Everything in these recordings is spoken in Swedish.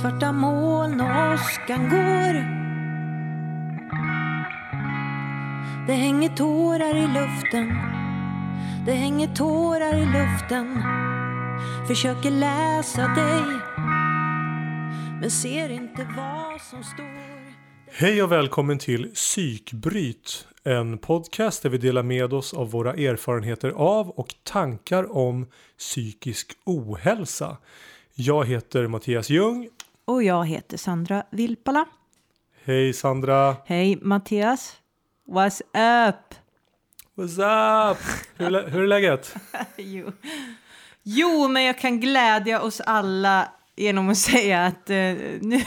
Svarta moln och åskan går Det hänger tårar i luften Det hänger tårar i luften Försöker läsa dig Men ser inte vad som står Hej och välkommen till Psykbryt. En podcast där vi delar med oss av våra erfarenheter av och tankar om psykisk ohälsa. Jag heter Mattias Ljung. Och jag heter Sandra Vilpala. Hej Sandra! Hej Mattias. What's up? What's up? Hur, hur är läget? jo. jo, men jag kan glädja oss alla genom att säga att eh, nu,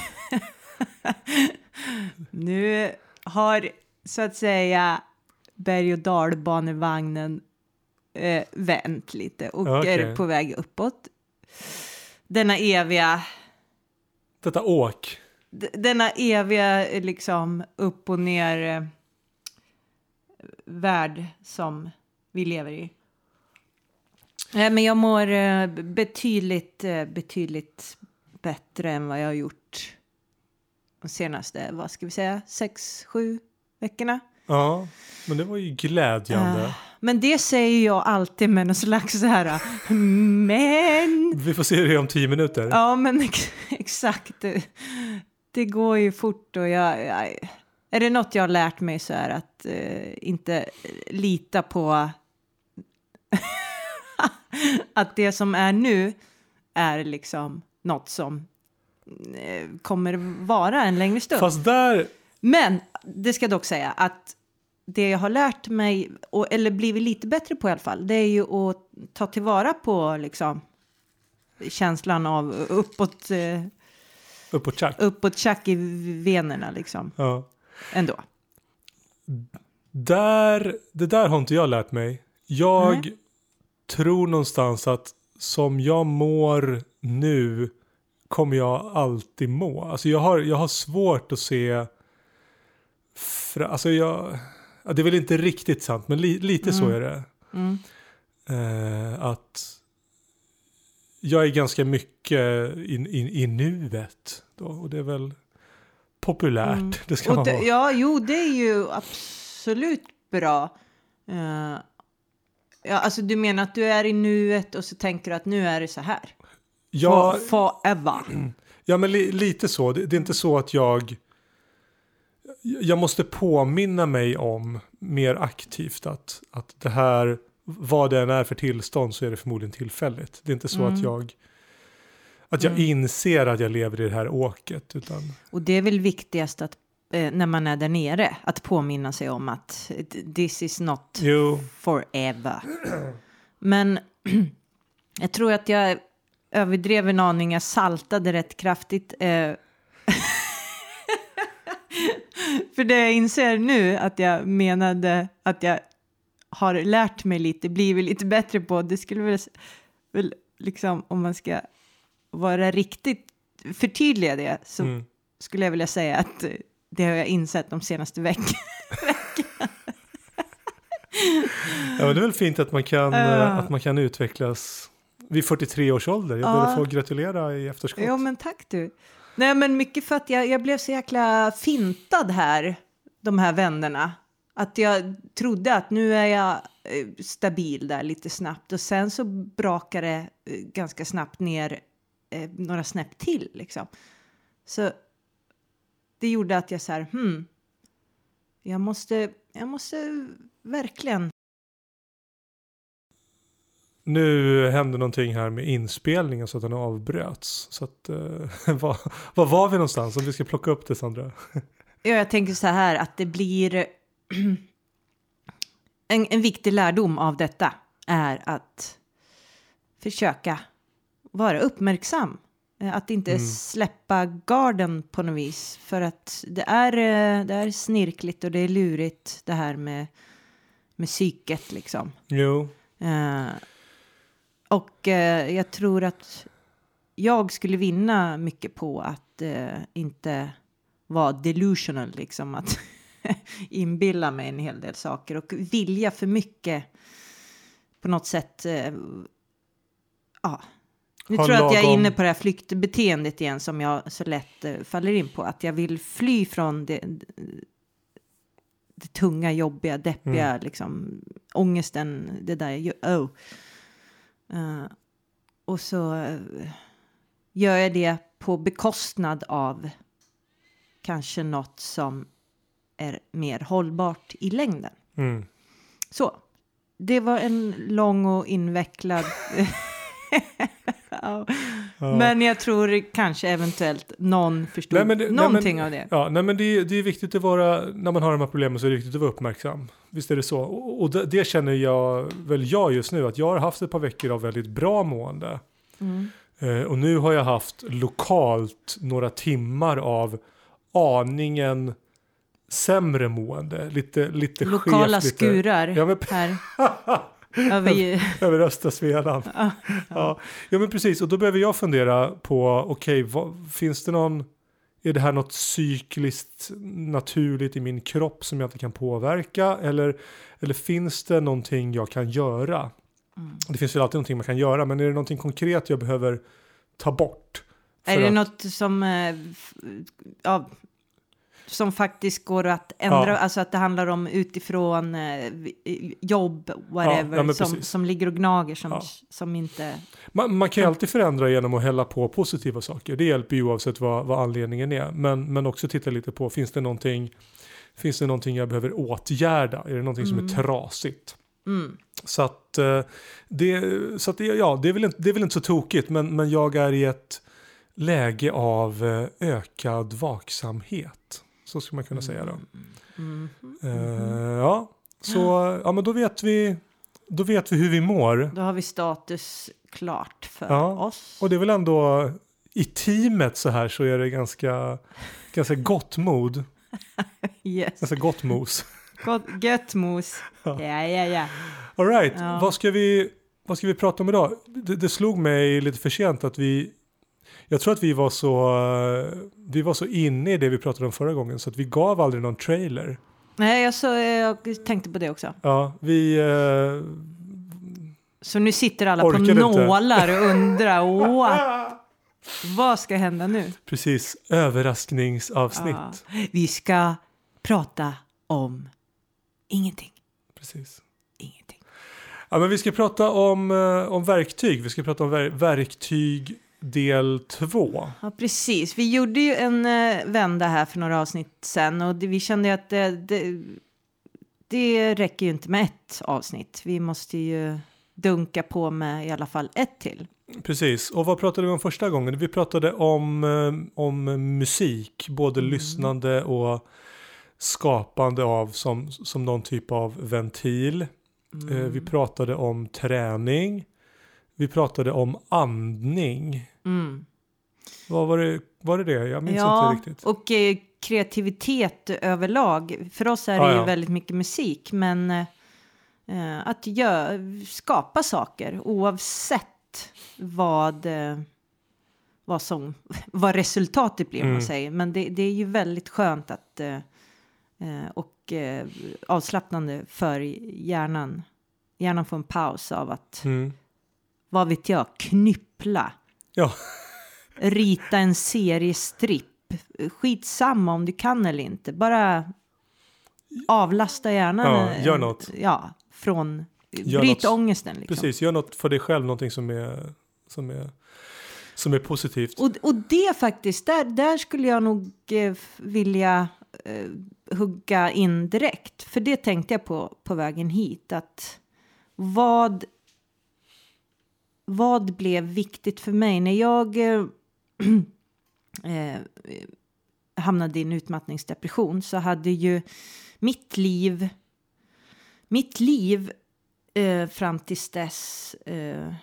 nu har så att säga berg och dalbanevagnen eh, vänt lite och Okej. är på väg uppåt. Denna eviga, Detta åk. d- denna eviga eh, liksom upp och ner eh, värld som vi lever i. Eh, Men jag mår eh, betydligt, eh, betydligt bättre än vad jag har gjort de senaste, vad ska vi säga, sex, sju veckorna. Ja, men det var ju glädjande. Eh, Men det säger jag alltid med någon slags så här, men... Vi får se det om tio minuter. Ja, men exakt. Det, det går ju fort och jag, jag... Är det något jag har lärt mig så är att eh, inte lita på att det som är nu är liksom något som eh, kommer vara en längre stund. Fast där, Men det ska dock säga att det jag har lärt mig, och, eller blivit lite bättre på i alla fall, det är ju att ta tillvara på liksom, känslan av uppåt, eh, uppåt tjack. uppåt tjack i venerna liksom, Ja. ändå. Där, det där har inte jag lärt mig. Jag Nej. tror någonstans att som jag mår nu kommer jag alltid må. Alltså jag har, jag har svårt att se... Fra, alltså jag, ja, det är väl inte riktigt sant, men li, lite så är det. Mm. Eh, att jag är ganska mycket i, i, i nuet. Då, och det är väl populärt. Mm. Det ska Och man det, vara. ja, jo, det är ju absolut bra. Eh, ja, alltså du menar att du är i nuet och så tänker du att nu är det så här. Ja, For, forever. Ja, men li, lite så. Det, det är inte så att jag... Jag måste påminna mig om mer aktivt att, att det här, vad det än är för tillstånd så är det förmodligen tillfälligt. Det är inte så att jag att jag inser att jag lever i det här åket. Utan, Och det är väl viktigast att eh, när man är där nere att påminna sig om att this is not jo, forever. Men jag tror att jag överdrev en aning, jag saltade rätt kraftigt. Eh. För det jag inser nu att jag menade att jag har lärt mig lite, blivit lite bättre på, det skulle väl, väl liksom om man ska vara riktigt förtydliga det så Mm. skulle jag vilja säga att eh, det har jag insett de senaste veckorna. ja, men det är väl fint att man kan, eh, att man kan utvecklas vid 43 års ålder. Jag ber att få gratulera i efterskott. Ja, men tack du. Nej, men mycket för att jag, jag blev så jäkla fintad här, de här vännerna. Att jag trodde att nu är jag eh, stabil där lite snabbt och sen så brakar det eh, ganska snabbt ner eh, några snäpp till liksom. Så det gjorde att jag så här, hmm, jag måste, jag måste verkligen Nu hände någonting här med inspelningen så att den avbröts. Så att, eh, var, var var vi någonstans? Om vi ska plocka upp det Sandra. Ja, jag tänker så här att det blir... En, en viktig lärdom av detta är att försöka vara uppmärksam. Eh, Att inte släppa garden på något vis. För att det är, eh, det är snirkligt och det är lurigt det här med, med psyket liksom. Jo, Eh, och eh, jag tror att jag skulle vinna mycket på att eh, inte vara delusional, liksom att inbilla mig en hel del saker och vilja för mycket på något sätt. Eh, ja, Nu tror jag att jag är inne på det här flyktbeteendet igen som jag så lätt eh, faller in på. Att jag vill fly från det, det tunga, jobbiga, deppiga, Mm. liksom ångesten, det där, oh. Eh, och så gör jag det på bekostnad av kanske något som är mer hållbart i längden. Mm. Så, det var en lång och invecklad... ja. Ja. Men jag tror kanske eventuellt någon förstod Nej, men det- nej, någonting men- av det. Ja, nej, men det, är- det är viktigt att vara, när man har de här problemen så är det viktigt att vara uppmärksam. Visst är det så. Och, och det, det känner jag väl jag just nu, att jag har haft ett par veckor av väldigt bra mående. Mm. Eh, och nu har jag haft lokalt några timmar av aningen sämre mående. Lite, lite Lokala skevt, lite, skurar Ja, men, här. Över, över östra Svealand. ja, Ja, ja men precis. Och då behöver jag fundera på, okej, vad- finns det någon, är det här något cykliskt naturligt i min kropp som jag inte kan påverka? Eller, eller finns det någonting jag kan göra? Mm. Det finns väl alltid någonting man kan göra, men är det någonting konkret jag behöver ta bort? Är det att- något som, eh, ja, som faktiskt går att ändra, Ja. alltså att det handlar om utifrån eh, jobb, whatever, ja, men som, som ligger och gnager som, Ja. som inte... Man, man kan ju alltid förändra genom att hälla på positiva saker. Det hjälper ju oavsett vad, vad anledningen är. Men, men också titta lite på, finns det någonting, finns det någonting jag behöver åtgärda? Är det någonting som är Mm. trasigt? Mm. Så att, eh, det, så att ja, det, är väl inte, det är väl inte så tokigt, men, men jag är i ett läge av eh, ökad vaksamhet. Så skulle man kunna säga då. Eh, ja, så ja, men då vet vi, då vet vi hur vi mår. Då har vi status klart för Ja, oss. Och det är väl ändå i teamet så här så är det ganska, ganska gott mod. Yes. Ganska gott mos. Gott, gött mos. Ja, ja, ja. All right, Ja. vad, ska vi, vad ska vi prata om idag? Det, det slog mig lite för sent att vi jag tror att vi var så eh, vi var så inne i det vi pratade om förra gången så att vi gav aldrig någon trailer. Nej, jag, så, jag tänkte på det också. Ja, vi eh, Så nu sitter alla på inte. nålar och undrar what, vad ska hända nu? precis överraskningsavsnitt. Ja. Vi ska prata om ingenting. Precis. Ingenting. Ja, men vi ska prata om, eh, om verktyg. Vi ska prata om ver- verktyg del två. Ja, precis. Vi gjorde ju en eh, vända här för några avsnitt sen och det, vi kände ju att det, det, det räcker ju inte med ett avsnitt. Vi måste ju dunka på med i alla fall ett till. Precis, och vad pratade vi om första gången? Vi pratade om, eh, om musik, både lyssnande och skapande av som, som någon typ av ventil. Eh, vi pratade om träning. Vi pratade om andning. Mm. Vad var det, var det det? Jag minns Ja, inte riktigt. och eh, kreativitet överlag. För oss är det Ja, ju ja. väldigt mycket musik, men eh, att gö- skapa saker oavsett vad, eh, vad, som, vad resultatet blir, om man Mm. säger. Men det, det är ju väldigt skönt att, eh, eh, och eh, avslappnande för hjärnan. Hjärnan får en paus av att, Mm. Vad vet jag, knyppla Ja. rita en seriestripp. Skitsamma om du kan eller inte. Bara avlasta hjärnan. Ja, eh, gör något. Ja, från... Gör bryt något. ångesten liksom. Precis, gör något för dig själv, någonting som är, som är, som är positivt. Och, och det faktiskt, där, där skulle jag nog eh, vilja eh, hugga in direkt. För det tänkte jag på på vägen hit. Att vad, vad blev viktigt för mig när jag eh, eh, hamnade i en utmattningsdepression så hade ju mitt liv, mitt liv eh, fram tills dess, eh,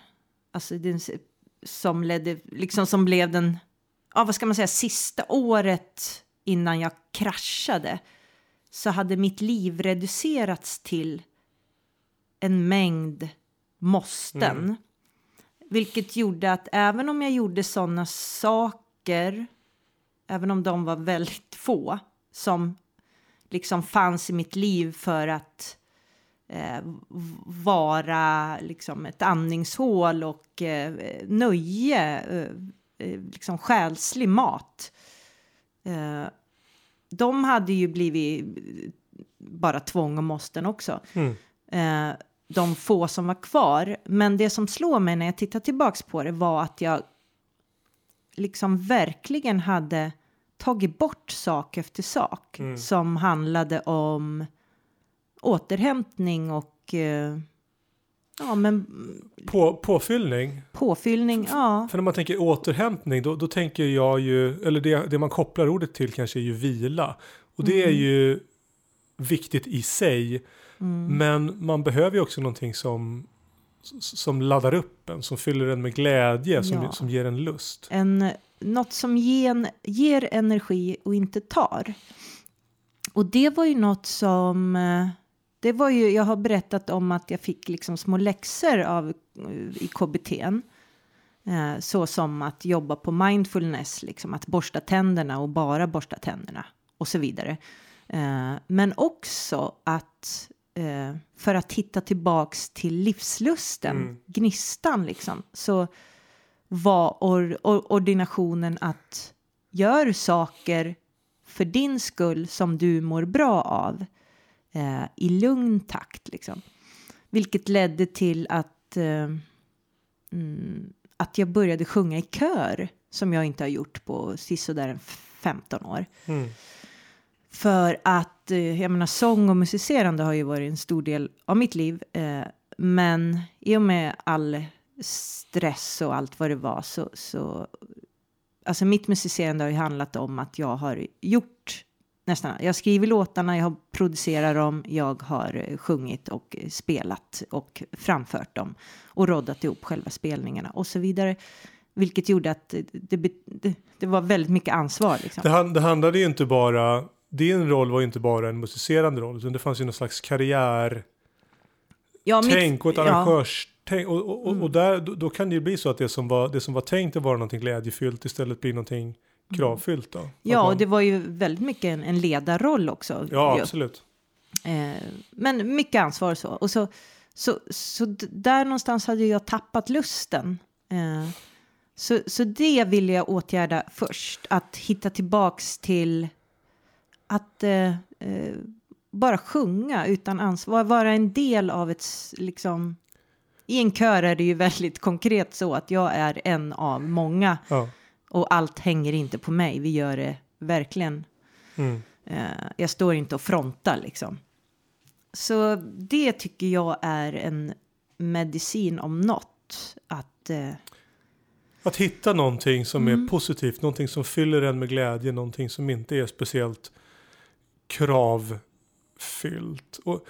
alltså den, som ledde, liksom som blev den, ja vad ska man säga, sista året innan jag kraschade så hade mitt liv reducerats till en mängd måsten. Mm. Vilket gjorde att även om jag gjorde sådana saker, även om de var väldigt få, som liksom fanns i mitt liv för att eh, vara liksom ett andningshål och eh, nöje, eh, eh, liksom själslig mat. Eh, de hade ju blivit bara tvång och måsten också. Mm. De få som var kvar. Men det som slår mig när jag tittar tillbaks på det var att jag liksom verkligen hade tagit bort sak efter sak Mm. som handlade om återhämtning och eh, ja, men På, påfyllning. påfyllning. Ja, För när man tänker återhämtning då, då tänker jag ju, eller det, det man kopplar ordet till kanske är ju vila. Och det Mm. är ju viktigt i sig. Men man behöver ju också någonting som, som laddar upp en, som fyller en med glädje, som, Ja. som ger en lust. en, något som ger, ger energi och inte tar. Och det var ju något som... eh, Det var ju, jag har berättat om att jag fick liksom små läxor av, eh, i KBT. Eh, så som att jobba på mindfulness, liksom att borsta tänderna och bara borsta tänderna och så vidare. Eh, men också att eh, för att hitta tillbaks till livslusten, Mm. gnistan liksom, så var or, or, ordinationen att gör saker för din skull som du mår bra av eh, i lugn takt. Liksom. Vilket ledde till att, eh, mm, att jag började sjunga i kör som jag inte har gjort på sisådär 15 år. Mm. För att, att eh, jag menar, sång och musicerande har ju varit en stor del av mitt liv. Eh, men i och med all stress och allt vad det var så, så alltså mitt musicerande har ju handlat om att jag har gjort nästan, jag skriver låtarna, jag har producerat dem, jag har eh, sjungit och spelat och framfört dem och roddat ihop själva spelningarna och så vidare. Vilket gjorde att det, det, det, var väldigt mycket ansvar. Liksom. Det, hand, det handlade ju inte bara, din roll var ju inte bara en musicerande roll, utan det fanns ju någon slags karriärtänk Ja, mitt- och ett ja. Mm. arrangörstänk. Och, och, och, och där, då, då kan det ju bli så att det som var, det som var tänkt att vara någonting glädjefyllt istället blir någonting kravfyllt då. Mm. Ja, man- och det var ju väldigt mycket en, en ledarroll också. Ja, ju. absolut. Eh, men mycket ansvar så. Och så, så, så där någonstans hade jag tappat lusten. Eh, så, så det ville jag åtgärda först. Att hitta tillbaks till att eh, eh, bara sjunga utan ansvar. Vara en del av ett, liksom... I en kör är det ju väldigt konkret så att jag är en av många. Ja. Och allt hänger inte på mig. Vi gör det verkligen Mm. Eh, jag står inte och frontar liksom. Så det tycker jag är en medicin om något. Att, eh, Att hitta någonting som Mm. är positivt, någonting som fyller en med glädje, någonting som inte är speciellt kravfyllt. Och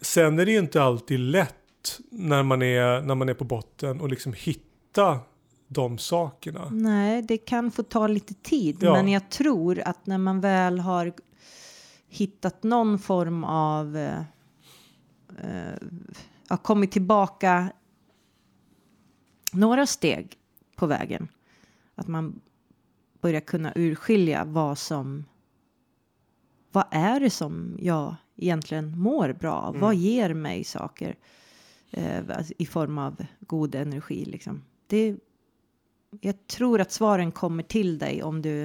sen är det ju inte alltid lätt när man är, när man är på botten och liksom hitta de sakerna. nej, det kan få ta lite tid. Ja. Men jag tror att när man väl har hittat någon form av... Eh, eh, har kommit tillbaka några steg på vägen. Att man börjar kunna urskilja vad som... Vad är det som jag egentligen mår bra av? Vad ger mig saker eh, i form av god energi? Liksom. Det, jag tror att svaren kommer till dig om du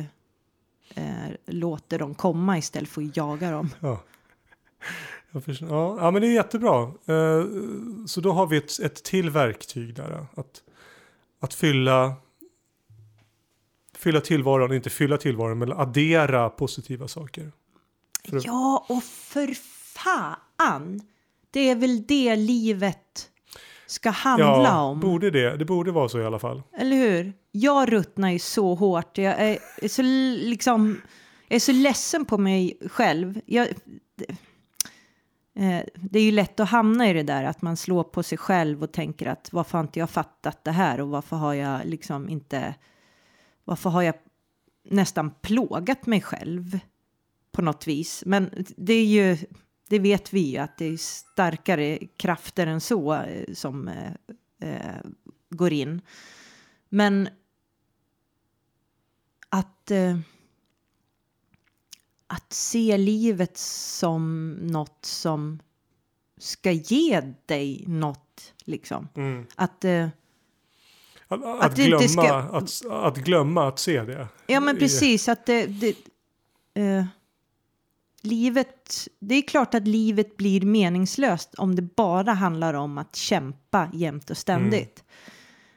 eh, låter dem komma istället för att jaga dem. Ja, ja, men det är jättebra. Eh, Så då har vi ett, ett till verktyg där. Att, att fylla, fylla tillvaron, inte fylla tillvaron, men addera positiva saker. För- Ja, och för fan! Det är väl det livet ska handla ja, om. borde det. Det borde vara så i alla fall. Eller hur? Jag ruttnar ju så hårt. Jag är, är så liksom... Jag är så ledsen på mig själv. Jag, det, eh, det är ju lätt att hamna i det där att man slår på sig själv och tänker att varför har inte jag fattat det här och varför har jag liksom inte... Varför har jag nästan plågat mig själv på något vis? Men det är ju... Det vet vi ju att det är starkare krafter än så eh, som eh, eh, går in. Men att, eh, att se livet som något som ska ge dig något. Liksom. Mm. Att, eh, Att, att, Att glömma, ska- att, att glömma att se det. ja, men precis. Att det, det, eh, livet, det är klart att livet blir meningslöst om det bara handlar om att kämpa jämt och ständigt.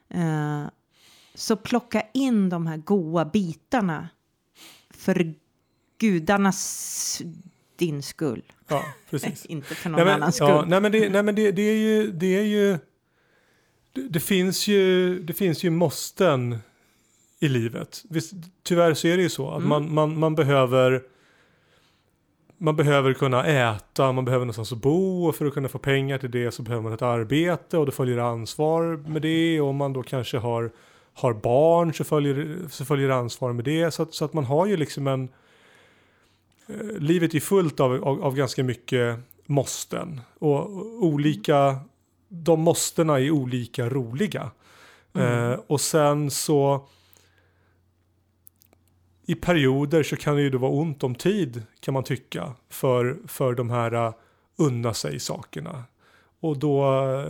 Eh, så plocka in de här goa bitarna för gudarnas din skull. Ja, precis. Inte för någon Nej men, annans skull. ja, nej men, det, nej, men det, det är ju, det är ju, det, det finns ju, det finns ju måsten i livet. Visst, tyvärr så är det ju så att Mm. man, man, man behöver man behöver kunna äta, man behöver någonstans att bo och för att kunna få pengar till det så behöver man ett arbete och då följer ansvar med det och om man då kanske har, har barn så följer, så följer ansvar med det så att, så att man har ju liksom en eh, livet är fullt av, av, av ganska mycket måsten och och olika de måstena är olika roliga Mm. eh, och sen så i perioder så kan det ju då vara ont om tid kan man tycka för, för de här uh, unna sig sakerna. Och då eh,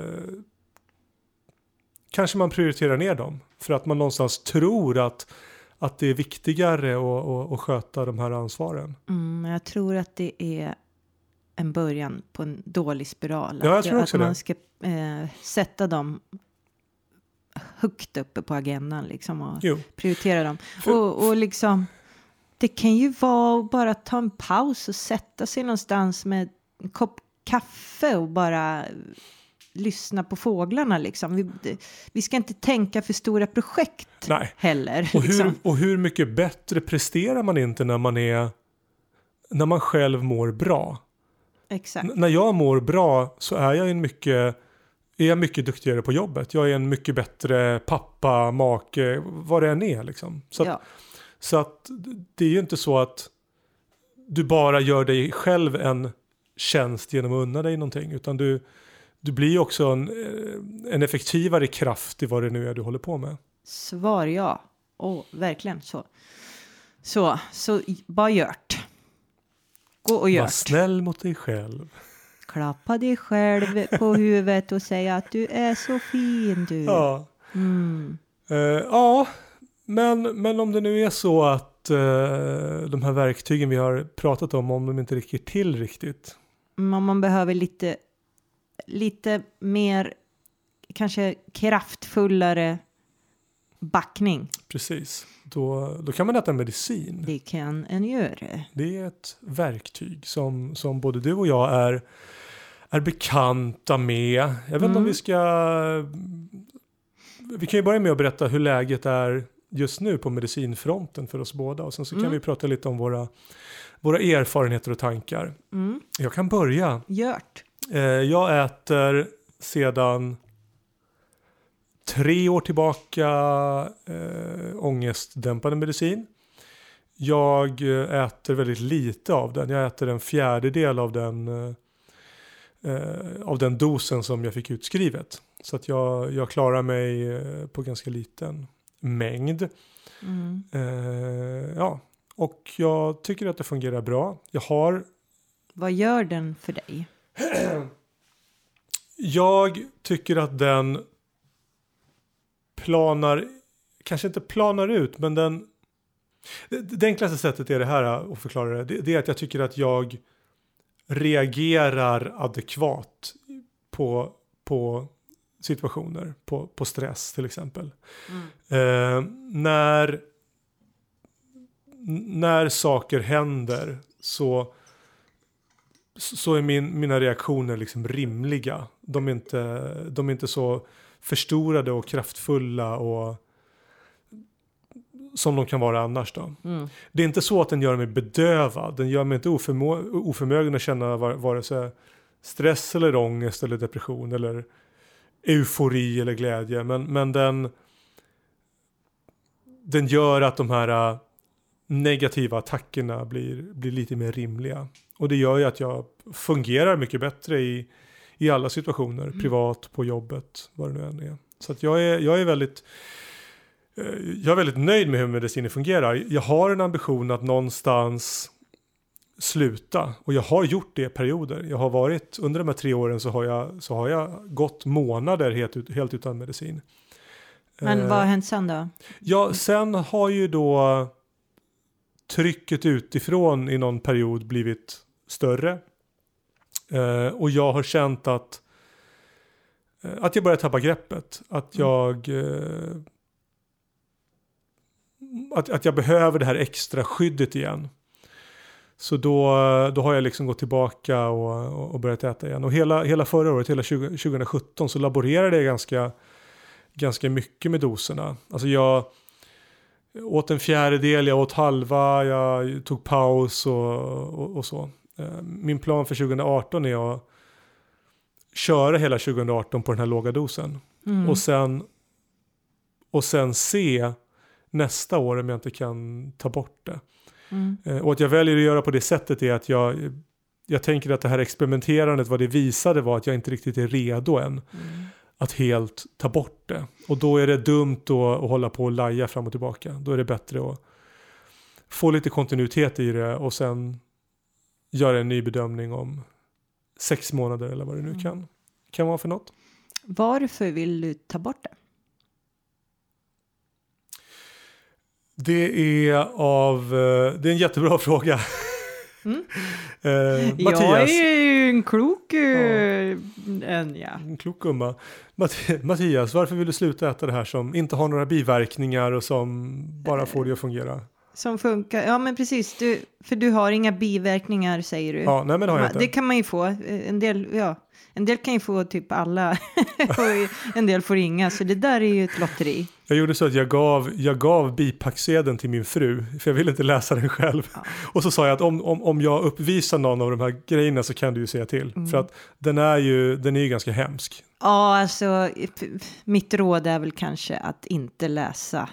kanske man prioriterar ner dem för att man någonstans tror att, att det är viktigare att, att, att sköta de här ansvaren. Mm, jag tror att det är en början på en dålig spiral. Ja, jag att, tror också att man ska eh, sätta dem högt uppe på agendan liksom och Jo, prioritera dem. För- och, och liksom, det kan ju vara att bara ta en paus och sätta sig någonstans med en kopp kaffe och bara lyssna på fåglarna liksom. Vi, vi ska inte tänka för stora projekt nej. heller. Och hur, liksom. och hur mycket bättre presterar man inte när man är när man själv mår bra? Exakt. N- när jag mår bra så är jag en mycket är jag mycket duktigare på jobbet. Jag är en mycket bättre pappa, make, vad det än är liksom. Så, att, ja. så att det är ju inte så att du bara gör dig själv en tjänst genom att unna dig någonting. Utan du, du blir också en, eh, en effektivare kraft i vad det nu är du håller på med. Svar ja. Och verkligen så. Så, så bara gjort. Gå och Var gjort. snäll mot dig själv. Klappa dig själv på huvudet och säga att du är så fin du. Ja. Mm. Eh, ja, men, men om det nu är så att eh, de här verktygen vi har pratat om, om de inte räcker till riktigt. Men man behöver lite, lite mer, kanske kraftfullare backning. Precis. Då, då kan man äta medicin. Det kan en göra. Det är ett verktyg som, som både du och jag är, är bekanta med. Jag vet inte om Mm. vi ska... Vi kan ju börja med att berätta hur läget är just nu på medicinfronten för oss båda. Och sen så kan Mm. vi prata lite om våra, våra erfarenheter och tankar. Mm. Jag kan börja. Gjort. Eh, jag äter sedan tre år tillbaka eh, ångestdämpande medicin. Jag eh, äter väldigt lite av den. Jag äter en fjärdedel av den, eh, av den dosen som jag fick utskrivet. Så att jag, jag klarar mig eh, på ganska liten mängd. Mm. Eh, ja, och jag tycker att det fungerar bra. Jag har Vad gör den för dig? Jag tycker att den planar, kanske inte planar ut, men den... Det, det enklaste sättet är det här att förklara det. det. Det är att jag tycker att jag reagerar adekvat på, på situationer, på, på stress till exempel. Eh, när, när saker händer så så är min, mina reaktioner liksom rimliga. De är, inte, de är inte så förstorade och kraftfulla och som de kan vara annars då. Mm. Det är inte så att den gör mig bedövad. Den gör mig inte oförmå- oförmögen att känna var- vare sig stress eller ångest eller depression eller eufori eller glädje. Men, men den, den gör att de här äh, negativa attackerna blir, blir lite mer rimliga. Och det gör ju att jag fungerar mycket bättre i, i alla situationer. Privat, på jobbet, vad det nu än är. Så att jag är, jag är väldigt jag är väldigt nöjd med hur medicinen fungerar. Jag har en ambition att någonstans sluta. Och jag har gjort det i perioder. Jag har varit, under de här tre åren så har jag, så har jag gått månader helt, helt utan medicin. Men vad har hänt sen då? Ja, sen har ju då trycket utifrån i någon period blivit större. Eh, och jag har känt att, eh, att jag börjar tappa greppet. Att Mm. jag, eh, att, att jag behöver det här extra skyddet igen. Så då, då har jag liksom gått tillbaka och, och- börjat äta igen. Och hela, hela förra året, hela 20, 2017, så laborerade jag ganska, ganska mycket med doserna. Alltså jag åt en fjärdedel, jag åt halva, jag tog paus och, och, och så. Eh, Min plan för 2018 är att köra hela 2018 på den här låga dosen. Mm. Och, sen, och sen se nästa år om jag inte kan ta bort det. Mm. Eh, Och att jag väljer att göra på det sättet är att jag, jag tänker att det här experimenterandet, vad det visade var att jag inte riktigt är redo än Mm. att helt ta bort det. Och då är det dumt då att hålla på och laja fram och tillbaka. Då är det bättre att få lite kontinuitet i det och sen göra en ny bedömning om sex månader eller vad det nu Mm. kan, kan vara för något. Varför vill du ta bort det? Det är av, eh, det är en jättebra fråga. Mm. eh, Jag Mattias, är ju en klok uh, en, ja. en klok gumma. Matt- Mattias, varför vill du sluta äta det här som inte har några biverkningar och som bara får det att fungera? Som funkar. Ja, men precis. Du, för du har inga biverkningar säger du. Ja, nej men det har jag inte. Det kan man ju få. Eh, En del, ja, en del kan ju få typ alla och en del får inga. Så det där är ju ett lotteri. Jag gjorde så att jag gav, jag gav bipacksedeln till min fru, för jag ville inte läsa den själv. Ja. Och så sa jag att om, om, om jag uppvisar någon av de här grejerna så kan du ju säga till. Mm. För att den är ju, den är ju ganska hemsk. Ja, alltså mitt råd är väl kanske att inte läsa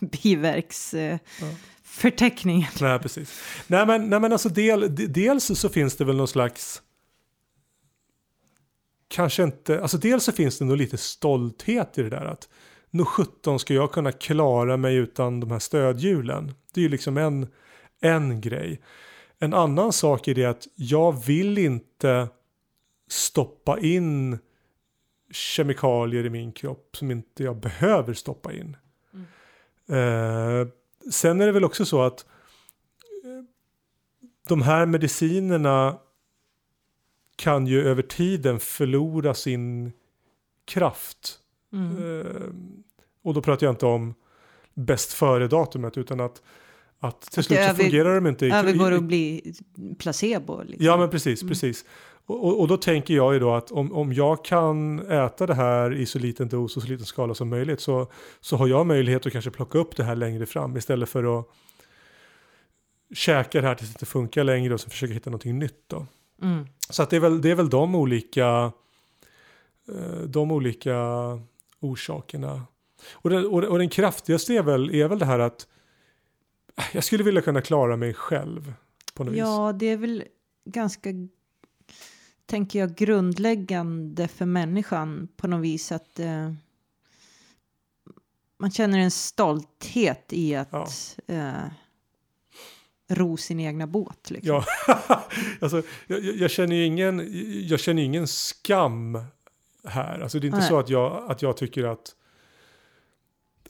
biverksförteckningen. Nej, precis. Nej, men, nej, men alltså del, de- dels så finns det väl någon slags Kanske inte, alltså dels så finns det nog lite stolthet i det där att nog 17 ska jag kunna klara mig utan de här stödhjulen. Det är ju liksom en, en grej. En annan sak är det att jag vill inte stoppa in kemikalier i min kropp som inte jag behöver stoppa in. Eh, sen är det väl också så att eh, de här medicinerna kan ju över tiden förlora sin kraft. Mm. Eh, och då pratar jag inte om bäst före-datumet utan att, att till Att slut så fungerar de inte. i- Övergår att bli placebo. Liksom. Ja men precis, Mm. precis. Och, och, då tänker jag ju då att om, om jag kan äta det här i så liten dos och så liten skala som möjligt så, så har jag möjlighet att kanske plocka upp det här längre fram istället för att käka det här tills det inte funkar längre och så försöka hitta någonting nytt då. Mm. Så att det är väl, det är väl de olika eh, de olika orsakerna. Och den, och, den kraftigaste är väl, är väl det här att äh, jag skulle vilja kunna klara mig själv på något vis. Ja, det är väl ganska, tänker jag, grundläggande för människan på något vis att eh, man känner en stolthet i att eh, ro sin egna båt. Liksom. Ja, alltså, jag, jag- känner ju ingen, jag känner ingen skam här. Alltså det är inte Nej. så att jag, att jag tycker att,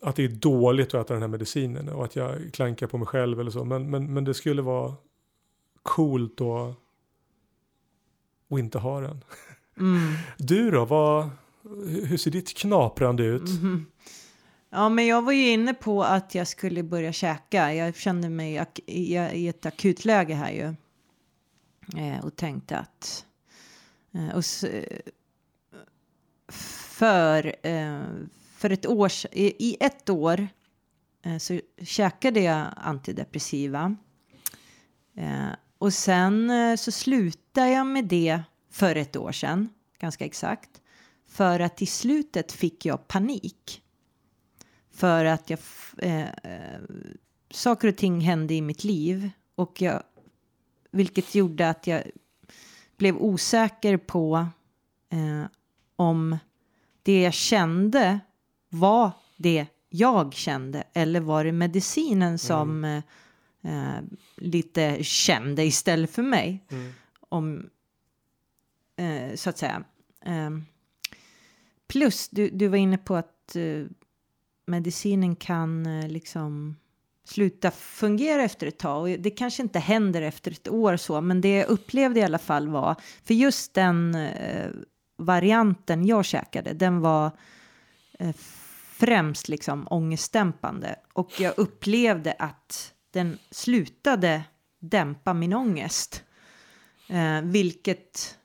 att det är dåligt att äta den här medicinen och att jag klankar på mig själv eller så. Men, men, men det skulle vara coolt att, att inte ha den. Mm. Du då, vad, hur ser ditt knaprande ut? Mhm. Ja, men jag var ju inne på att jag skulle börja käka. Jag kände mig i, ett akutläge här ju. Eh, och tänkte att... Eh, och eh, för, eh, för ett år i, i ett år eh, så käkade jag antidepressiva. Eh, och sen så slutade jag med det för ett år sedan, ganska exakt. För att i slutet fick jag panik. För att jag, eh, eh, saker och ting hände i mitt liv. Och jag, vilket gjorde att jag blev osäker på eh, om det jag kände var det jag kände. Eller var det medicinen som eh, eh, lite kände istället för mig. Mm. Om, eh, så att säga. Eh, plus, du, du var inne på att eh, medicinen kan eh, liksom sluta fungera efter ett tag. Och det kanske inte händer efter ett år så, men det jag upplevde i alla fall var, för just den eh, varianten jag käkade, den var eh, främst liksom ångestdämpande. Och jag upplevde att den slutade dämpa min ångest. Eh, vilket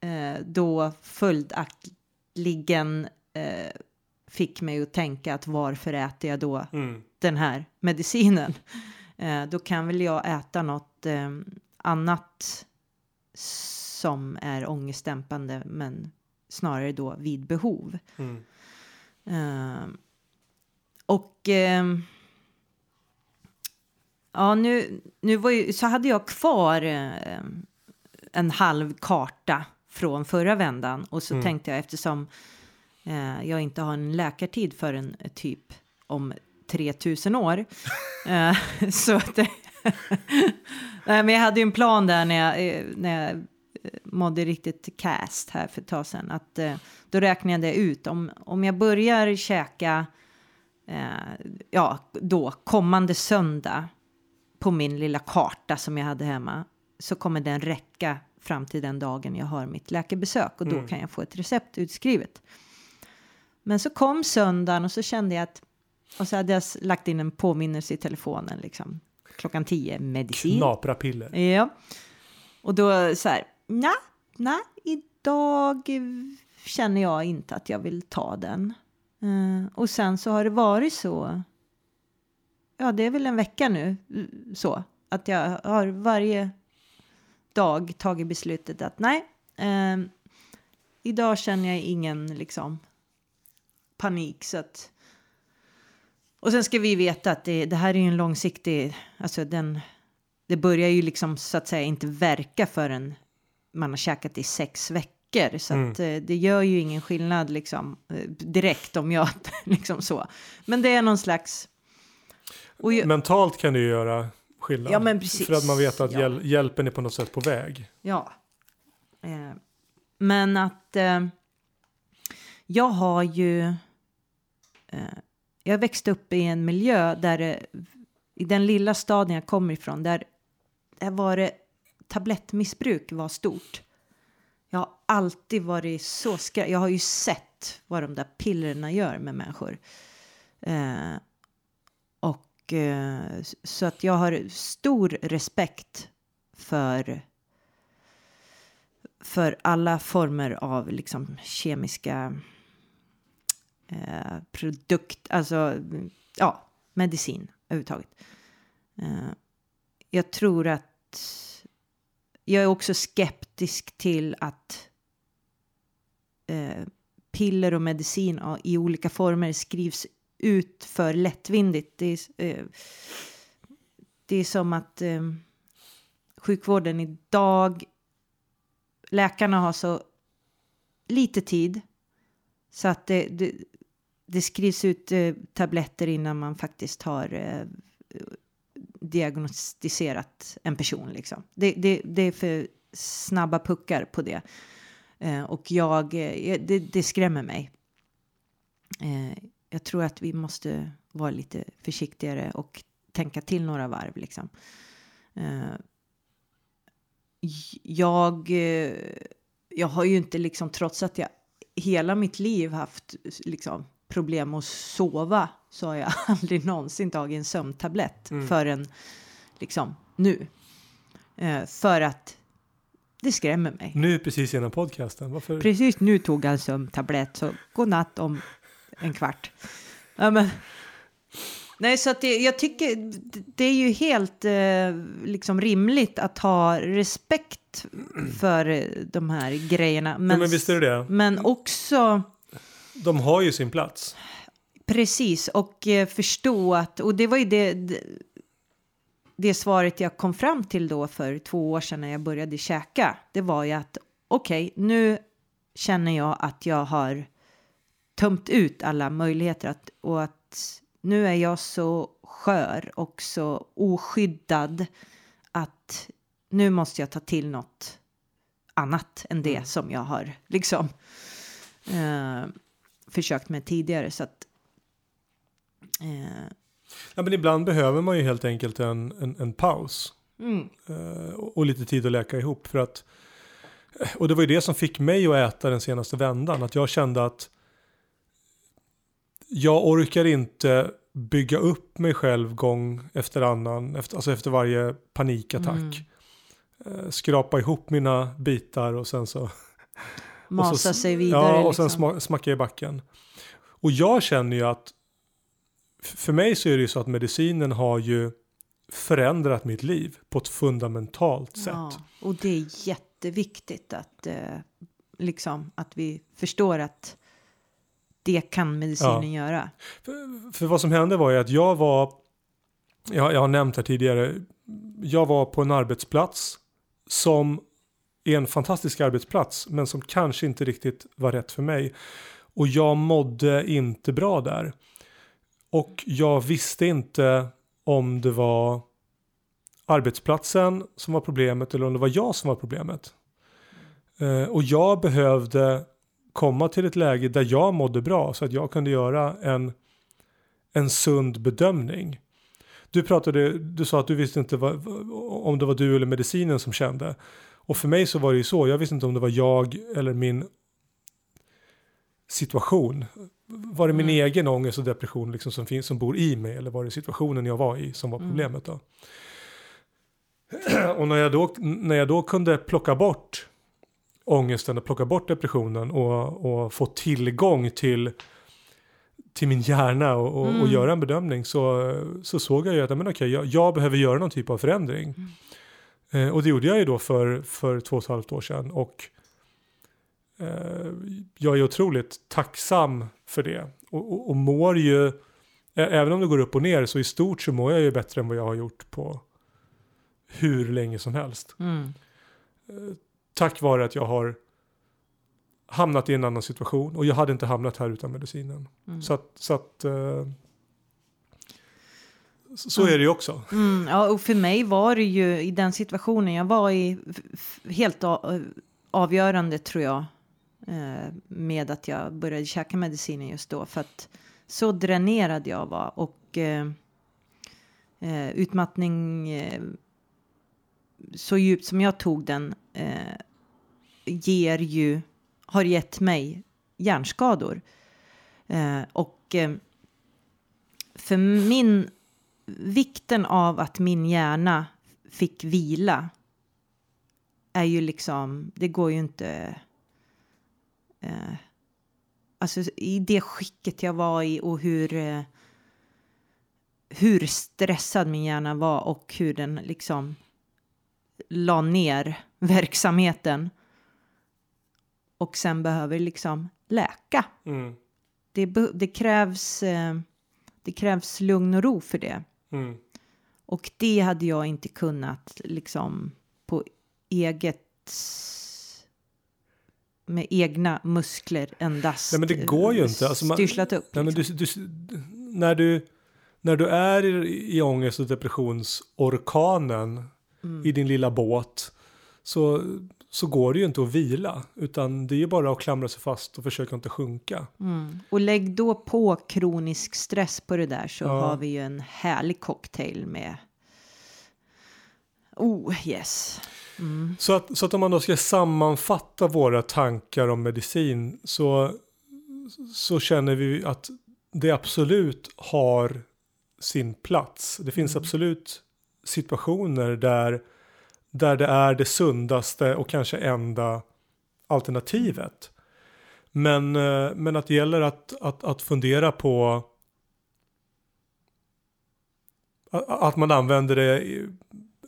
eh, då följaktligen eh, fick mig att tänka att varför äter jag då Mm. den här medicinen? Eh, då kan väl jag äta något eh, annat som är ångestdämpande men snarare då vid behov. Mm. Eh, och ehm, ja, nu, nu var ju, så hade jag kvar eh, en halv karta från förra vändan och så Mm. tänkte jag eftersom eh, jag inte har en läkartid förrän eh, typ om 3000 år. eh, så att det, Nej, men jag hade ju en plan där när jag, eh, när jag eh, mådde riktigt cast här för ett tag sedan. Att, eh, då räknade jag ut om, om jag börjar käka ja, då kommande söndag på min lilla karta som jag hade hemma så kommer den räcka fram till den dagen jag har mitt läkarbesök och då Mm. kan jag få ett recept utskrivet. Men så kom söndagen och så kände jag att och så hade jag lagt in en påminnelse i telefonen liksom klockan 10 medicin. Knapra piller. Ja. Och då så här, nej, nej, idag känner jag inte att jag vill ta den. Eh, och sen så har det varit så, ja det är väl en vecka nu, så, att jag har varje dag tagit beslutet att nej, eh, idag känner jag ingen liksom panik så att och sen ska vi veta att det, det här är ju en långsiktig, alltså den, det börjar ju liksom så att säga inte verka förrän man har käkat i sex veckor. Så Mm. att eh, det gör ju ingen skillnad liksom eh, direkt om jag liksom så. Men det är någon slags... Ju, Mentalt kan det ju göra skillnad. Ja, men precis. För att man vet att Ja. hjäl- hjälpen är på något sätt på väg. Ja. Eh, men att eh, jag har ju... Eh, jag växte upp i en miljö där det, i den lilla staden jag kommer ifrån där, där var det tablettmissbruk var stort. Jag har alltid varit så skraj. Jag har ju sett vad de där pillerna gör med människor. Eh, och eh, så att jag har stor respekt för för alla former av liksom kemiska eh, produkt, alltså ja, medicin överhuvudtaget. Eh, jag tror att jag är också skeptisk till att eh, piller och medicin i olika former skrivs ut för lättvindigt. Det är, eh, det är som att eh, sjukvården idag läkarna har så lite tid så att det, det, det skrivs ut eh, tabletter innan man faktiskt har eh, diagnostiserat en person. Liksom. Det, det, det är för snabba puckar på det. Eh, och jag, eh, det, det skrämmer mig. Eh, jag tror att vi måste vara lite försiktigare och tänka till några varv. Liksom. Eh, jag, eh, jag har ju inte liksom, trots att jag hela mitt liv haft liksom, problem att sova så har jag aldrig någonsin tagit en sömntablett Mm. förrän liksom nu. Eh, för att det skrämmer mig. Nu precis innan podcasten. Varför? Precis nu tog jag en sömntablett så god natt om en kvart. Ja, men, nej, så att det, jag tycker det- är ju helt eh, liksom rimligt att ha respekt för de här grejerna. Men, Men, men visst är det det. men också De har ju sin plats. precis och eh, förstå att, och det var ju det, det, det svaret jag kom fram till då för två år sedan när jag började käka. Det var ju att okej, nu känner jag att jag har tömt ut alla möjligheter att, och att nu är jag så skör och så oskyddad att nu måste jag ta till något annat än det som jag har liksom eh, försökt med tidigare. Så att, eh, Ja, men ibland behöver man ju helt enkelt en, en, en paus. mm, eh, och och lite tid att läka ihop. För att, och det var ju det som fick mig att äta den senaste vändan. Att jag kände att jag orkar inte bygga upp mig själv gång efter annan. Efter, alltså efter varje panikattack. Eh, skrapa ihop mina bitar och sen så masa och så, sig vidare. Ja, och sen liksom. sma, smacka i backen. Och jag känner ju att för mig så är det ju så att medicinen har ju förändrat mitt liv på ett fundamentalt sätt. Ja, och det är jätteviktigt att, eh, liksom, att vi förstår att det kan medicinen göra. För, för vad som hände var ju att jag var, jag, jag har nämnt här tidigare, jag var på en arbetsplats som är en fantastisk arbetsplats men som kanske inte riktigt var rätt för mig. Och jag mådde inte bra där. Och jag visste inte om det var arbetsplatsen som var problemet eller om det var jag som var problemet. Eh, och jag behövde komma till ett läge där jag mådde bra så att jag kunde göra en, en sund bedömning. Du pratade, du sa att du visste inte vad, om det var du eller medicinen som kände. Och för mig så var det ju så, jag visste inte om det var jag eller min situation. Var det min Mm. egen ångest och depression liksom som, finns, som bor i mig eller var det situationen jag var i som var Mm. problemet då? Och när jag, då, när jag då kunde plocka bort ångesten och plocka bort depressionen och, och få tillgång till, till min hjärna och, och, och Mm. göra en bedömning så, så såg jag ju att men okej, jag, jag behöver göra någon typ av förändring. Eh, och det gjorde jag ju då för, för två och ett halvt år sedan och eh, jag är otroligt tacksam för det och, och, och mår ju, ä- även om det går upp och ner så i stort så mår jag ju bättre än vad jag har gjort på hur länge som helst Mm. tack vare att jag har hamnat i en annan situation och jag hade inte hamnat här utan medicinen. Mm. Så att, så, att, eh, så Mm. är det ju också. Mm, ja, och för mig var det ju i den situationen jag var i helt avgörande tror jag eh, med att jag började käka medicinen just då för att så dränerad jag var och eh, eh, utmattning eh, så djupt som jag tog den eh, ger ju har gett mig hjärnskador eh, och eh, för min vikten av att min hjärna fick vila är ju liksom, det går ju inte... Eh, alltså i det skicket jag var i och hur, eh, hur stressad min hjärna var och hur den liksom la ner verksamheten och sen behöver liksom läka. Mm. Det, det, krävs, eh, det krävs lugn och ro för det. Mm. Och det hade jag inte kunnat liksom på eget med egna muskler endast Nej, men det går ju inte. Alltså man- styrslat upp. Nej, men liksom. du, du, när, du, när du är i, i ångest och depressionsorkanen Mm. i din lilla båt så, så går det ju inte att vila utan det är ju bara att klamra sig fast och försöka inte sjunka. mm. Och lägg då på kronisk stress på det där så Ja. har vi ju en härlig cocktail med Oh yes. Mm. Så att, så att om man då ska sammanfatta våra tankar om medicin så, så känner vi att det absolut har sin plats. Det finns Mm. absolut situationer där, där det är det sundaste och kanske enda alternativet. Men, eh, men att det gäller att, att, att fundera på att, man använder det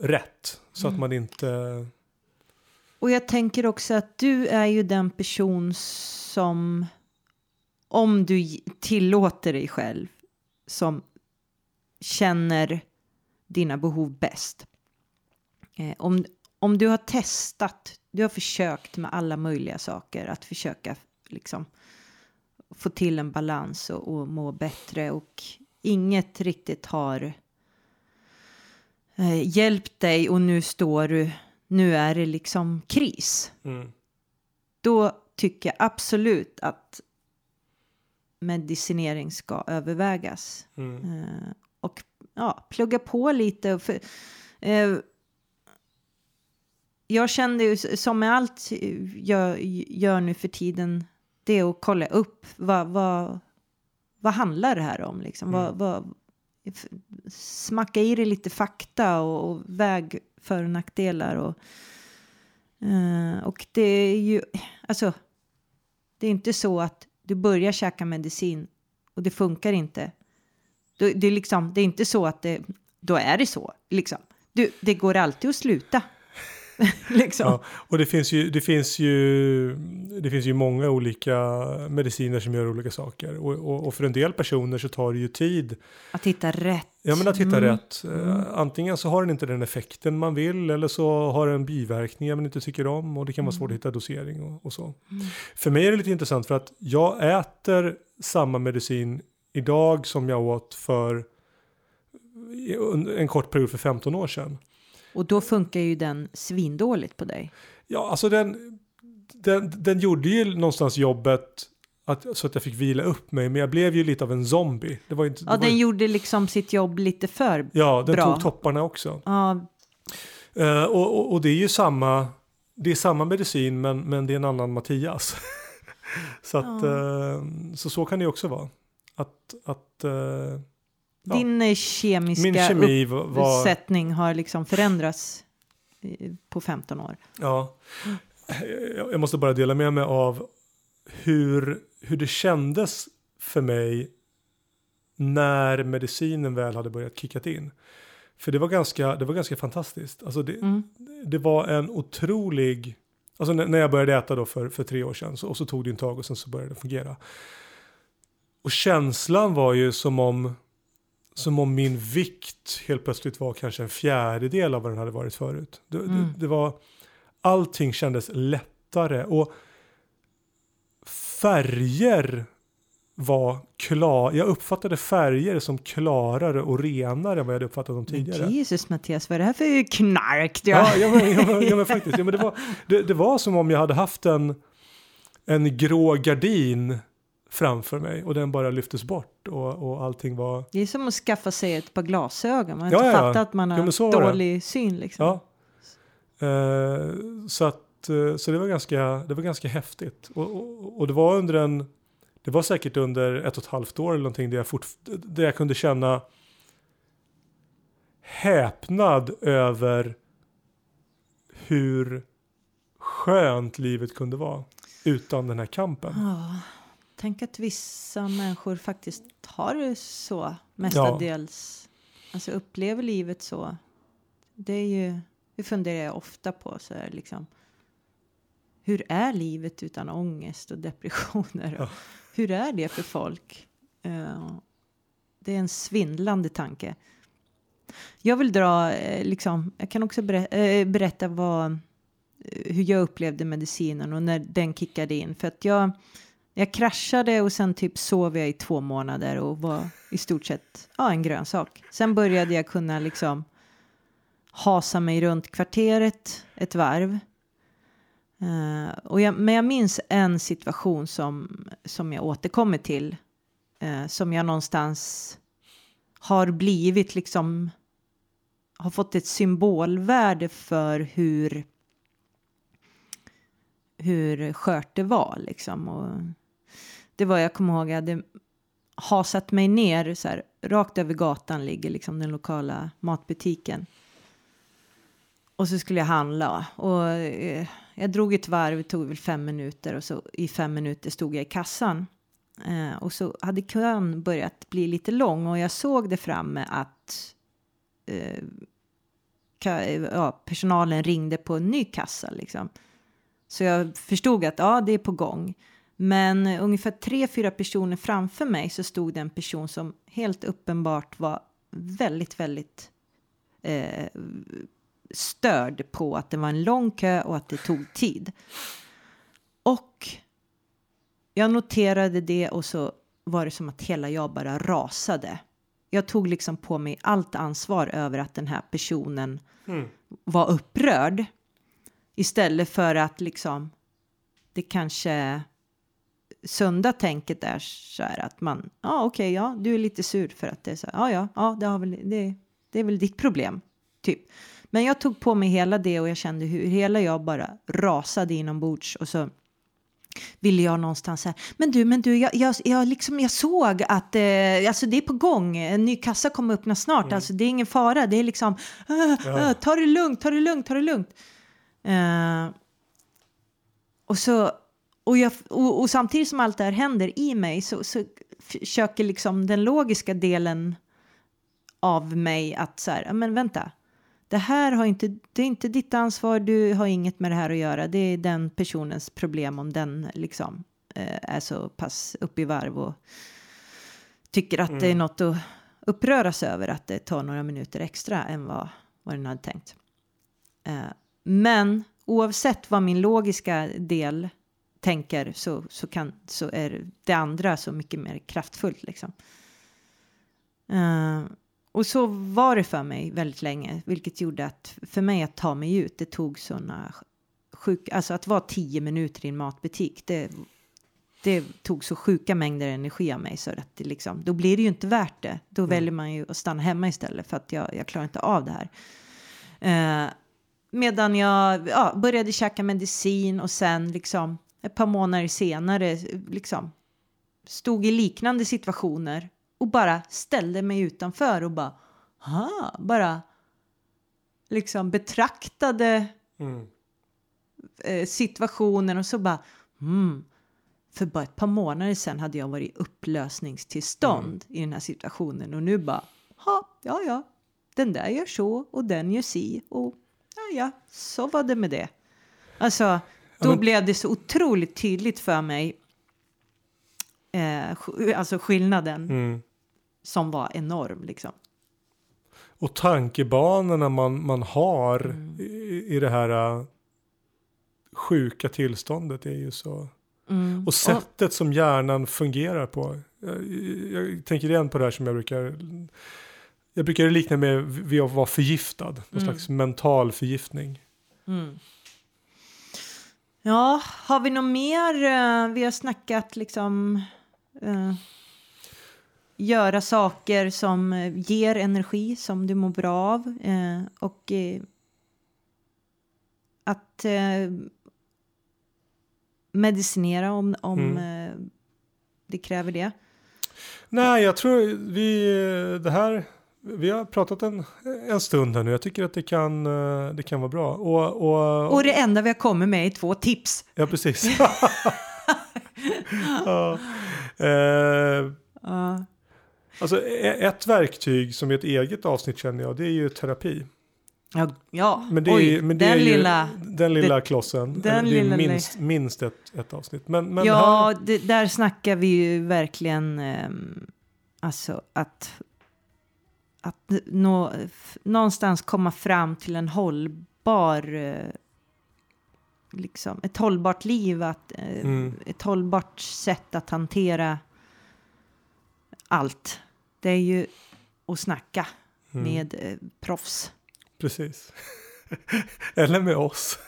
rätt. Så Mm. att man inte... Och jag tänker också att du är ju den person som om du tillåter dig själv som känner dina behov bäst. Eh, om, om du har testat, du har försökt med alla möjliga saker att försöka liksom få till en balans och, och må bättre och inget riktigt har eh, hjälpt dig och nu står du, nu är det liksom kris. Mm. Då tycker jag absolut att medicinering ska övervägas. Mm. Eh, och ja, plugga på lite. För, eh, jag kände ju som med allt jag gör nu för tiden, det är att kolla upp vad, vad, vad handlar det här om? Liksom? Mm. Vad, vad, smacka i det lite fakta och, och väg för och nackdelar. Och, eh, och det är ju, alltså, det är inte så att du börjar käka medicin och det funkar inte. Det, det, är, liksom, det är inte så att det, då är det så. Liksom. Du, det går alltid att sluta. liksom. Ja, och det finns, ju, det, finns ju, det finns ju många olika mediciner som gör olika saker. Och, och, och för en del personer så tar det ju tid Att hitta rätt. Ja men att hitta Mm. rätt. Eh, Antingen så har den inte den effekten man vill eller så har den biverkningar man inte tycker om och det kan vara svårt att hitta dosering och, och så. Mm. För mig är det lite intressant för att jag äter samma medicin idag som jag åt för en kort period för 15 år sedan. Och då funkar ju den svindåligt på dig. Ja, alltså den, den, den gjorde ju någonstans jobbet att, så att jag fick vila upp mig men jag blev ju lite av en zombie. Det var inte, Ja, var, den ju- gjorde liksom sitt jobb lite för ja, den bra. tog topparna också. Ja, Eh, och, och, och det är ju samma, det är samma medicin men, men det är en annan Mattias. så, att, eh, så så kan det ju också vara. Att, att eh, Ja. Din eh, kemiska min kemi var, uppsättning har liksom förändrats på 15 år. ja, jag måste bara dela med mig av hur, hur det kändes för mig när medicinen väl hade börjat kickat in. För det var ganska, det var ganska fantastiskt. Alltså det, Mm. det var en otrolig... Alltså när när jag började äta då för, för tre år sedan så, och så tog det en tag och sen så började det fungera. Och känslan var ju som om, som om min vikt helt plötsligt var kanske en fjärdedel av vad den hade varit förut. Det, Mm. det, det var, allting kändes lättare och färger var klar. Jag uppfattade färger som klarare och renare än vad jag hade uppfattat dem tidigare. Jesus Mattias, vad är det här för knark? Ja, ja, men, ja, men, ja men faktiskt. Ja, men det, var, det, det var som om jag hade haft en, en grå gardin framför mig och den bara lyftes bort och, och allting var... Det är som att skaffa sig ett par glasögon. Man har Ja, inte ja. fattat att man har Ja, dålig syn. Liksom. Ja. Eh, så att, eh, så det var ganska, det var ganska häftigt. Och, och, och det var under en, det var säkert under ett och ett halvt år eller någonting där jag, fort, där jag kunde känna häpnad över hur skönt livet kunde vara utan den här kampen. Ja, tänk att vissa människor faktiskt har det så mestadels. Alltså upplever livet så. Det är ju, det funderar jag ofta på så här liksom. Hur är livet utan ångest och depressioner? Ja. Hur är det för folk? Eh, det är en svindlande tanke. Jag vill dra, eh, liksom, jag kan också berä- eh, berätta vad, hur jag upplevde medicinen och när den kickade in. För att jag, jag kraschade och sen typ sov jag i två månader och var i stort sett ja, en grönsak. Sen började jag kunna liksom hasa mig runt kvarteret ett varv. Uh, och jag, men jag minns en situation som, som jag återkommer till. Uh, som jag någonstans har blivit liksom har fått ett symbolvärde för hur hur skört det var liksom. Och det var, jag kommer ihåg, jag hade hasat mig ner så här, rakt över gatan ligger liksom den lokala matbutiken. Och så skulle jag handla och eh, jag drog ett varv, det tog väl fem minuter och så i fem minuter stod jag i kassan. Eh, och så hade kön börjat bli lite lång och jag såg det framme att eh, eh ja, personalen ringde på en ny kassa liksom. Så jag förstod att ja, det är på gång. Men ungefär tre, fyra personer framför mig så stod det en person som helt uppenbart var väldigt, väldigt eh, störd på att det var en lång kö och att det tog tid. Och jag noterade det och så var det som att hela jag bara rasade. jag tog liksom på mig allt ansvar över att den här personen Mm. var upprörd. Istället för att liksom det kanske sunda tänket är så här att man, ja ah, okej, okay, ja, du är lite sur för att det är så här, ja, ja, ja, det, har väl, det, det är väl ditt problem, typ. Men jag tog på mig hela det och jag kände hur hela jag bara rasade inombords och så ville jag någonstans säga, men du, men du, jag, jag, jag, liksom, jag såg att eh, alltså det är på gång, en ny kassa kommer öppna snart, mm. alltså det är ingen fara, det är liksom, ja. äh, ta det lugnt, ta det lugnt, ta det lugnt. Uh, och så, och, jag, och, och, samtidigt som allt det här händer i mig så, så försöker liksom den logiska delen av mig att så här, men vänta, det här har inte, det är inte ditt ansvar, du har inget med det här att göra, det är den personens problem om den liksom eh, är så pass upp i varv och tycker att mm. det är något att uppröras över att det tar några minuter extra än vad, vad den hade tänkt. Eh, men oavsett vad min logiska del tänker så, så, kan, så är det andra så mycket mer kraftfullt liksom. Uh, och så var det för mig väldigt länge, vilket gjorde att för mig att ta mig ut, det tog sådana sjuka, alltså att vara tio minuter i en matbutik, det, det tog så sjuka mängder energi av mig så att det liksom, då blir det ju inte värt det. Då mm. väljer man ju att stanna hemma istället för att jag, jag klarar inte av det här. Uh, medan jag ja, började käka medicin och sen liksom ett par månader senare liksom stod i liknande situationer och bara ställde mig utanför och bara, aha, bara liksom betraktade mm. eh, situationen och så bara, mm, för bara ett par månader sedan hade jag varit i upplösningstillstånd mm. i den här situationen och nu bara, ha, ja, ja, den där gör så och den gör si och ja, ja, så var det med det. Alltså, då men... blev det så otroligt tydligt för mig, eh, alltså skillnaden mm. som var enorm liksom. Och tankebanorna man, man har mm. i, i det här uh, sjuka tillståndet är ju så... Mm. Och sättet och... som hjärnan fungerar på. Jag, jag, tänker igen på det här som jag brukar... Jag brukar likna med att vara förgiftad. Någon mm. slags mental förgiftning. Mm. Ja, har vi något mer? Uh, vi har snackat liksom uh, göra saker som uh, ger energi som du mår bra av och att medicinera om, om mm. det kräver det. Nej, jag tror vi det här vi har pratat en, en stund här nu. Jag tycker att det kan, eh, det kan vara bra. Och, och, och det enda vi har kommit med är två tips. Ja, precis. ja. Eh, uh. Alltså e-, ett verktyg som är ett eget avsnitt känner jag, det är ju terapi. Ja, ja. men det Oj, är, men det den, är lilla, den lilla klossen. Den det är minst, minst ett, ett avsnitt. Men, men ja, här... det, där snackar vi ju verkligen um, alltså att att nå, någonstans komma fram till en hållbar eh, liksom, ett hållbart liv, att, eh, mm. ett hållbart sätt att hantera allt. Det är ju att snacka mm. med eh, proffs. Precis. Eller med oss.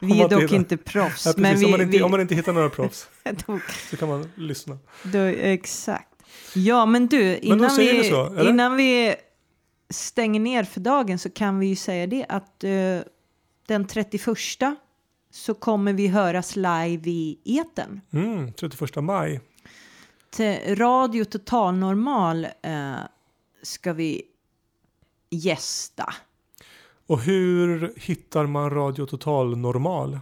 Vi är dock hittar... inte proffs. Ja, men vi, om, man inte, vi... om man inte hittar några proffs så kan man lyssna. Då, exakt. Ja, men du, innan, men vi, så, innan vi stänger ner för dagen så kan vi ju säga det att uh, den 31 så kommer vi höras live i eten. Mm, 31 maj. Till Radio Total Normal uh, ska vi gästa. Och hur hittar man Radio Total Normal?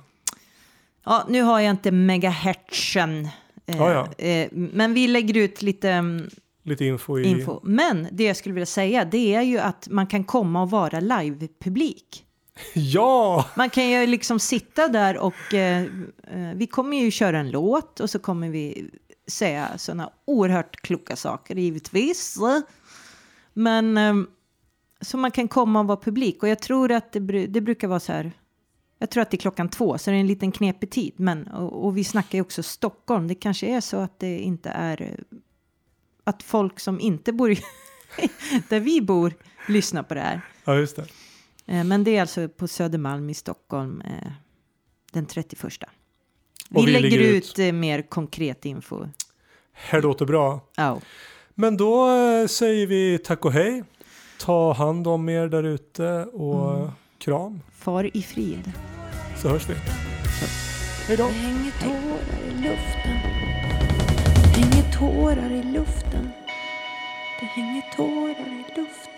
Ja, nu har jag inte megahertzen Eh, ah, ja. eh, men vi lägger ut lite mm, Lite info, i... info. Men det jag skulle vilja säga det är ju att man kan komma och vara live-publik. Ja! Man kan ju liksom sitta där och eh, eh, vi kommer ju köra en låt och så kommer vi säga sådana oerhört kloka saker givetvis. Men eh, så man kan komma och vara publik och jag tror att det, det brukar vara så här jag tror att det är klockan två, så det är en liten knepig tid. Men, och, och vi snackar ju också Stockholm. Det kanske är så att det inte är... Att folk som inte bor där vi bor lyssnar på det här. Ja, just det. Eh, Men det är alltså på Södermalm i Stockholm eh, den 31. Vi, vi lägger lägger ut eh, mer konkret info. Här låter bra. Ja. Men då eh, säger vi tack och hej. Ta hand om er där ute och Mm. Kram. Far i frid. Så hörs vi. Hej då. Det hänger tårar i luften. Det hänger tårar i luften. Det hänger tårar i luften.